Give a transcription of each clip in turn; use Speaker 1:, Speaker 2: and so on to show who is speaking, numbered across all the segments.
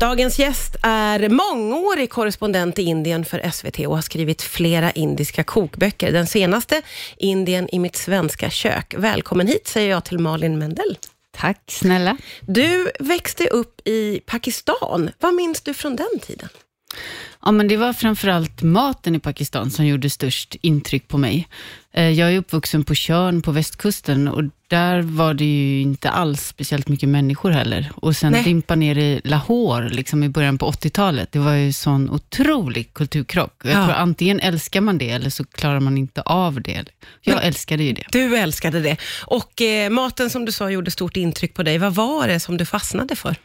Speaker 1: Dagens gäst är mångårig korrespondent i Indien för SVT och har skrivit flera indiska kokböcker. Den senaste, Indien i mitt svenska kök. Välkommen hit, säger jag till Malin Mendel.
Speaker 2: Tack snälla.
Speaker 1: Du växte upp i Pakistan. Vad minns du från den tiden?
Speaker 2: Ja, men det var framförallt maten i Pakistan som gjorde störst intryck på mig. Eh, jag är uppvuxen på Tjörn på västkusten och där var det ju inte alls speciellt mycket människor heller. Och sen
Speaker 1: Nej.
Speaker 2: dimpa ner i Lahore liksom i början på 80-talet. Det var ju sån otrolig kulturkrock. Jag
Speaker 1: Ja.
Speaker 2: tror antingen älskar man det eller så klarar man inte av det. Jag
Speaker 1: Men-
Speaker 2: älskade ju det.
Speaker 1: Du älskade det. Och eh, maten som du sa gjorde stort intryck på dig. Vad var det som du fastnade för?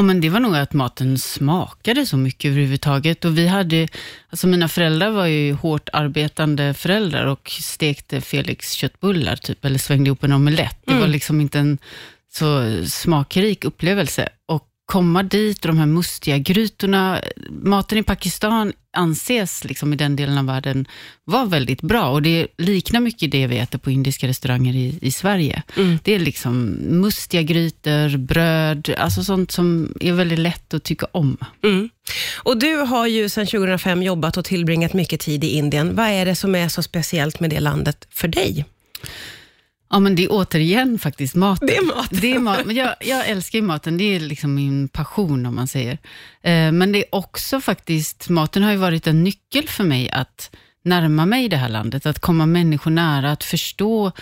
Speaker 2: Ja, men det var nog att maten smakade så mycket överhuvudtaget. Och vi hade, alltså mina föräldrar var ju hårt arbetande föräldrar och stekte Felix köttbullar, typ, eller svängde ihop en omelett. Det var liksom inte en så smakrik upplevelse. Och komma dit och de här mustiga grytorna. Maten i Pakistan anses liksom i den delen av världen vara väldigt bra och det liknar mycket det vi äter på indiska restauranger i, i Sverige. Det är liksom mustiga grytor, bröd, alltså sånt som är väldigt lätt att tycka om.
Speaker 1: Mm. Och du har ju sedan 2005 jobbat och tillbringat mycket tid i Indien. Vad är det som är så speciellt med det landet för dig?
Speaker 2: Ja, men det är återigen faktiskt maten.
Speaker 1: Det är maten.
Speaker 2: Det är mat. Men jag, jag älskar ju maten, det är liksom min passion om man säger. Eh, men det är också faktiskt, maten har ju varit en nyckel för mig att närma mig det här landet, att komma människor nära, att förstå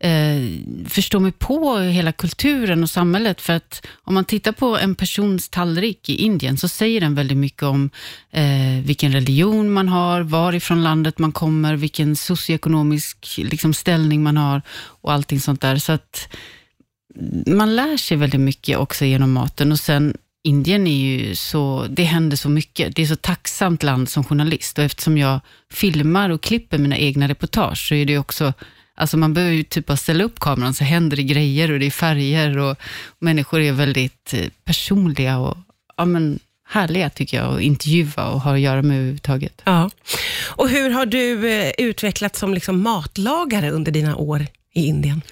Speaker 2: eh, förstå mig på hela kulturen och samhället. För att om man tittar på en persons tallrik i Indien så säger den väldigt mycket om eh, vilken religion man har, varifrån landet man kommer, vilken socioekonomisk liksom, ställning man har och allting sånt där. Så att man lär sig väldigt mycket också genom maten och sen Indien är ju så, det händer så mycket. Det är så tacksamt land som journalist och eftersom jag filmar och klipper mina egna reportage så är det också, alltså man behöver ju typ bara ställa upp kameran så händer det grejer och det är färger och människor är väldigt eh, personliga och ja, men, härliga tycker jag att intervjua och ha att göra med överhuvudtaget.
Speaker 1: Ja. Och hur har du eh, utvecklats som liksom matlagare under dina år i Indien?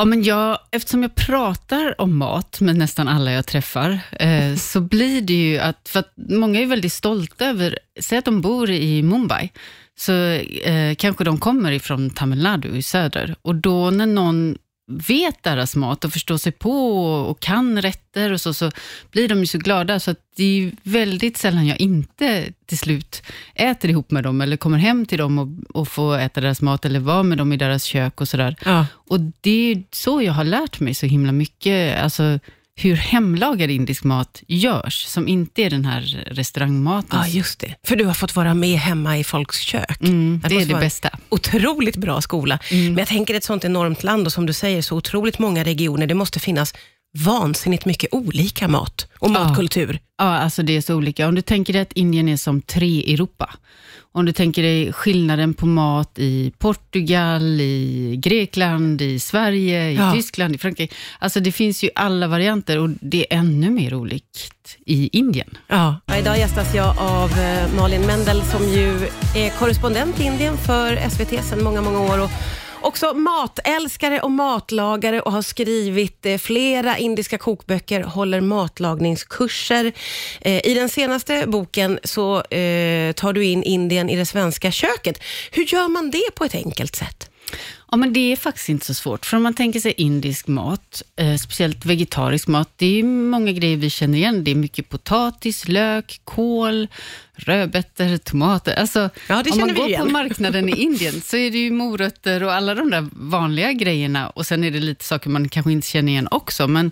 Speaker 2: Ja, men jag, eftersom jag pratar om mat med nästan alla jag träffar, eh, så blir det ju att, för att många är väldigt stolta över, säg att de bor i Mumbai, så eh, kanske de kommer ifrån Tamil Nadu i söder. Och då när någon vet deras mat och förstår sig på och kan rätter och så, så blir de ju så glada. Så att det är väldigt sällan jag inte till slut äter ihop med dem eller kommer hem till dem och, och får äta deras mat eller vara med dem i deras kök och sådär.
Speaker 1: Ja.
Speaker 2: Och det är så jag har lärt mig så himla mycket, alltså hur hemlagad indisk mat görs, som inte är den här restaurangmaten.
Speaker 1: ja, just det. För du har fått vara med hemma i folks kök.
Speaker 2: Mm, det är
Speaker 1: måste
Speaker 2: det bästa.
Speaker 1: Otroligt bra skola. Men jag tänker ett sånt enormt land och som du säger, så otroligt många regioner. Det måste finnas vansinnigt mycket olika mat och matkultur.
Speaker 2: Ja, alltså det är så olika. Om du tänker dig att Indien är som tre Europa. Om du tänker dig skillnaden på mat i Portugal, i Grekland, i Sverige, i
Speaker 1: Ja.
Speaker 2: Tyskland, i Frankrike. Alltså det finns ju alla varianter och det är ännu mer olikt i Indien.
Speaker 1: Ja. Idag gästas jag av eh, Malin Mendel som ju är korrespondent i Indien för SVT sedan många, många år. Och också matälskare och matlagare och har skrivit eh, flera indiska kokböcker, håller matlagningskurser. Eh, I den senaste boken så eh, tar du in Indien i det svenska köket. Hur gör man det på ett enkelt sätt?
Speaker 2: Ja, men det är faktiskt inte så svårt. För om man tänker sig indisk mat, eh, speciellt vegetarisk mat, det är många grejer vi känner igen. Det är mycket potatis, lök, kål, rödbetor, tomater. Alltså,
Speaker 1: Ja, det
Speaker 2: om man går
Speaker 1: igen.
Speaker 2: på marknaden i Indien så är det ju morötter och alla de där vanliga grejerna. Och sen är det lite saker man kanske inte känner igen också. Men,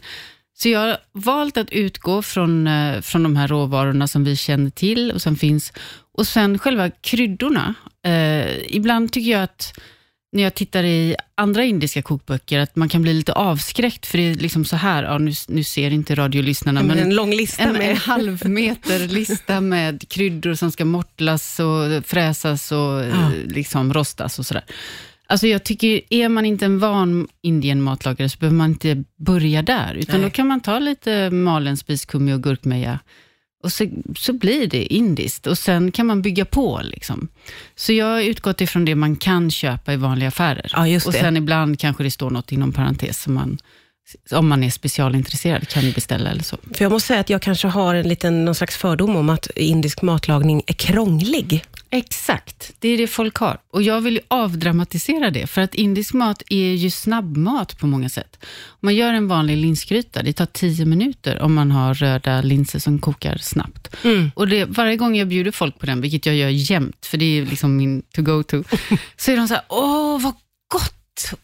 Speaker 2: så jag har valt att utgå från, eh, från de här råvarorna som vi känner till och som finns. Och sen själva kryddorna. Eh, ibland tycker jag att när jag tittar i andra indiska kokböcker, att man kan bli lite avskräckt, för det är liksom så här, ja, nu, nu ser inte radiolyssnarna,
Speaker 1: Men en lång lista
Speaker 2: en,
Speaker 1: med...
Speaker 2: en halv meter lista med kryddor som ska mortlas och fräsas och
Speaker 1: Ja.
Speaker 2: eh, liksom rostas och sådär. Alltså jag tycker, är man inte en van indienmatlagare så behöver man inte börja där, utan
Speaker 1: Nej.
Speaker 2: då kan man ta lite malen spiskummi och gurkmeja och så, så blir det indiskt och sen kan man bygga på. Liksom. Så jag har utgått ifrån det man kan köpa i vanliga affärer.
Speaker 1: Ja,
Speaker 2: och sen ibland kanske det står något inom parentes som man om man är specialintresserad kan beställa eller så.
Speaker 1: För jag måste säga att jag kanske har en liten, någon slags fördom om att indisk matlagning är krånglig.
Speaker 2: Exakt, det är det folk har. Och jag vill ju avdramatisera det, för att indisk mat är ju snabbmat på många sätt. Om man gör en vanlig linsgryta, det tar tio minuter om man har röda linser som kokar snabbt.
Speaker 1: Mm.
Speaker 2: Och det, varje gång jag bjuder folk på den, vilket jag gör jämt, för det är liksom min to-go-to, så är de så här, åh vad gott!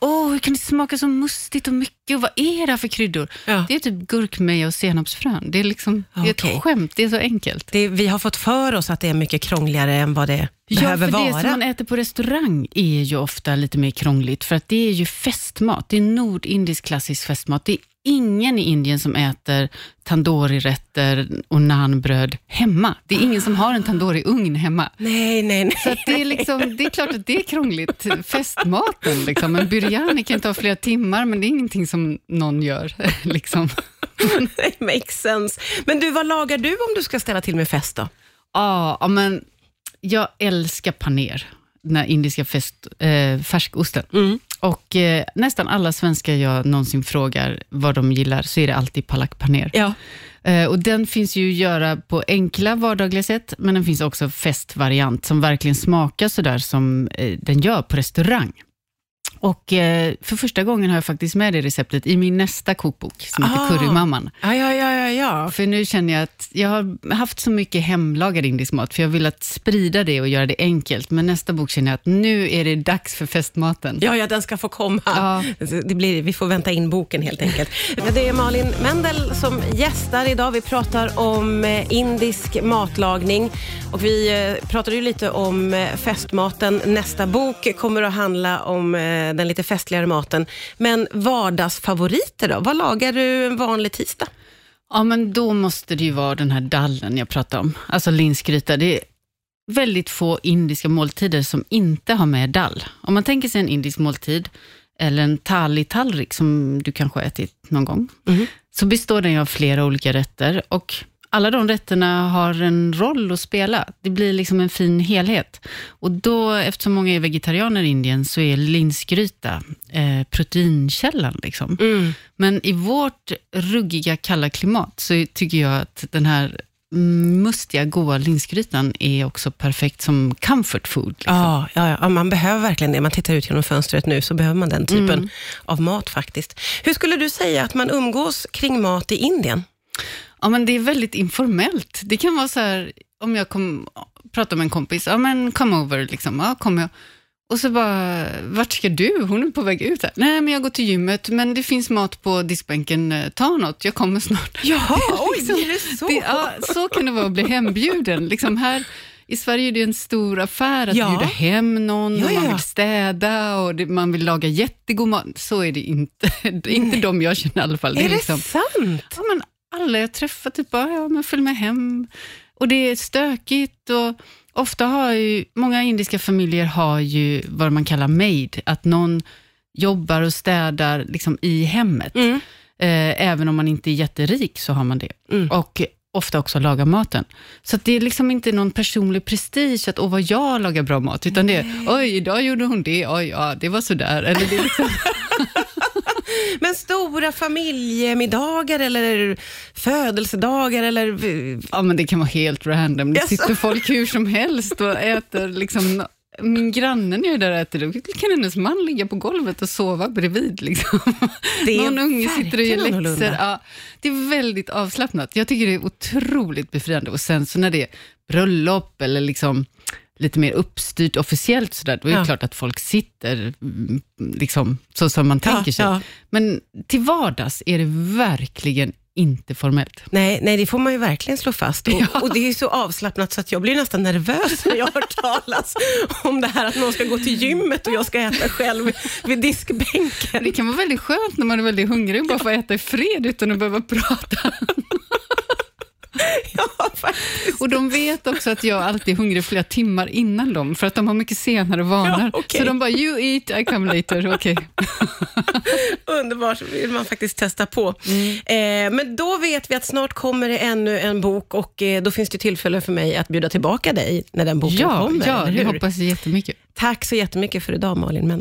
Speaker 2: Åh, hur kan det smaka så mustigt och mycket? Och vad är det här för kryddor?
Speaker 1: Ja.
Speaker 2: Det är typ gurkmeja och senapsfrön. Det är, liksom, det är ett skämt, det är så enkelt.
Speaker 1: Det, vi har fått för oss att det är mycket krångligare än vad det behöver
Speaker 2: ja, för
Speaker 1: vara.
Speaker 2: det som man äter på restaurang är ju ofta lite mer krångligt, för att det är ju festmat. Det är nordindisk klassisk festmat. Det är ingen i Indien som äter tandoori-rätter och naanbröd hemma. Det är ingen som har en tandoori-ugn hemma.
Speaker 1: Nej, nej, nej.
Speaker 2: Så det, är liksom, det är klart att det är krångligt. Festmaten, liksom. en biryani kan ta flera timmar, men det är ingenting som någon gör. Liksom.
Speaker 1: Makes sense. Men du, vad lagar du om du ska ställa till med fest då?
Speaker 2: Ja, ja, men jag älskar paner, den här indiska fest, eh, färskosten.
Speaker 1: Mm.
Speaker 2: Och eh, nästan alla svenskar jag någonsin frågar vad de gillar, så är det alltid palak paner.
Speaker 1: Ja.
Speaker 2: Eh, och den finns ju att göra på enkla vardagliga sätt, men den finns också festvariant som verkligen smakar sådär som eh, den gör på restaurang. Och eh, för första gången har jag faktiskt med det receptet i min nästa kokbok, som heter
Speaker 1: Ah.
Speaker 2: Currymamman.
Speaker 1: Ja, ja, ja, ja.
Speaker 2: För nu känner jag att jag har haft så mycket hemlagad indisk mat, för jag vill att sprida det och göra det enkelt. Men nästa bok känner jag att nu är det dags för festmaten.
Speaker 1: Ja, ja, den ska få komma.
Speaker 2: Ja.
Speaker 1: Det blir, vi får vänta in boken helt enkelt. Det är Malin Mendel som gästar idag. Vi pratar om eh, indisk matlagning och vi eh, pratade ju lite om festmaten. Nästa bok kommer att handla om den lite festligare maten. Men vardagsfavoriter då? Vad lagar du en vanlig tisdag?
Speaker 2: Ja, men då måste det ju vara den här dallen jag pratade om, alltså linsgryta. Det är väldigt få indiska måltider som inte har med dall. Om man tänker sig en indisk måltid, eller en thali-tallrik som du kanske har ätit någon gång,
Speaker 1: Mhm.
Speaker 2: så består den av flera olika rätter och alla de rätterna har en roll att spela. Det blir liksom en fin helhet. Och då, eftersom många är vegetarianer i Indien, så är linsgryta eh, proteinkällan. Liksom. Men i vårt ruggiga, kalla klimat så tycker jag att den här mustiga, goda linsgrytan är också perfekt som comfort food. Liksom.
Speaker 1: Ja, ja, ja, man behöver verkligen det. Man tittar ut genom fönstret nu, så behöver man den typen
Speaker 2: Mm.
Speaker 1: av mat faktiskt. Hur skulle du säga att man umgås kring mat i Indien?
Speaker 2: Ja, men det är väldigt informellt. Det kan vara så här, om jag kom, pratar med en kompis, ja men come over, liksom. ja kom jag. Och så bara, vart ska du? Hon är på väg ut här. Nej, men jag går till gymmet, men det finns mat på diskbänken, Eh, ta något, jag kommer snart.
Speaker 1: Jaha, oj,
Speaker 2: Liksom,
Speaker 1: är det så?
Speaker 2: Det, ja, så kan det vara att bli hembjuden. Liksom här, I Sverige är det en stor affär att
Speaker 1: Ja.
Speaker 2: bjuda hem någon,
Speaker 1: Ja,
Speaker 2: och man
Speaker 1: ja.
Speaker 2: vill städa och det, man vill laga jättegod mat. Så är det inte. Det är inte de jag känner i alla fall.
Speaker 1: är det
Speaker 2: liksom,
Speaker 1: sant?
Speaker 2: ja, men alla jag träffar typ bara, ja men följ med hem. Och det är stökigt och ofta har ju, många indiska familjer har ju vad man kallar maid, att någon jobbar och städar liksom i hemmet.
Speaker 1: Mm.
Speaker 2: Eh, även om man inte är jätterik så har man det.
Speaker 1: Mm.
Speaker 2: Och ofta också lagar maten. Så det är liksom inte någon personlig prestige att åh vad jag lagar bra mat, utan det är oj, idag gjorde hon det, oj, ja, det var sådär. Eller det är liksom,
Speaker 1: Men stora familjemiddagar eller födelsedagar eller...
Speaker 2: ja, men det kan vara helt random. Det
Speaker 1: Jaså?
Speaker 2: sitter folk hur som helst och äter liksom min jag är där och äter, då kan hennes man ligga på golvet och sova bredvid. Liksom.
Speaker 1: Det är
Speaker 2: Någon unge sitter och gör läxor. Ja, det är väldigt avslappnat. Jag tycker det är otroligt befriande. Och sen så när det är bröllop eller liksom lite mer uppstyrt officiellt, så där, då är det
Speaker 1: Ja.
Speaker 2: klart att folk sitter mm, liksom, så som man tänker sig.
Speaker 1: ja.
Speaker 2: Men till vardags är det verkligen inte formellt.
Speaker 1: Nej, nej, det får man ju verkligen slå fast. Och,
Speaker 2: Ja.
Speaker 1: och det är ju så avslappnat så att jag blir nästan nervös när jag hör talas om det här att någon ska gå till gymmet och jag ska äta själv vid diskbänken.
Speaker 2: Det kan vara väldigt skönt när man är väldigt hungrig och bara få äta i fred utan att behöva prata.
Speaker 1: Ja, faktiskt.
Speaker 2: Och de vet också att jag alltid är hungrig flera timmar innan dem, för att de har mycket senare vanor.
Speaker 1: Ja, okej.
Speaker 2: Så de bara, you eat, I come later. Okej.
Speaker 1: Underbart, vill man faktiskt testa på. Eh, men då vet vi att snart kommer det ännu en bok och eh, då finns det tillfälle för mig att bjuda tillbaka dig när den boken
Speaker 2: Ja,
Speaker 1: kommer.
Speaker 2: ja det hoppas jag jättemycket.
Speaker 1: Tack så jättemycket för idag Malin Mendel.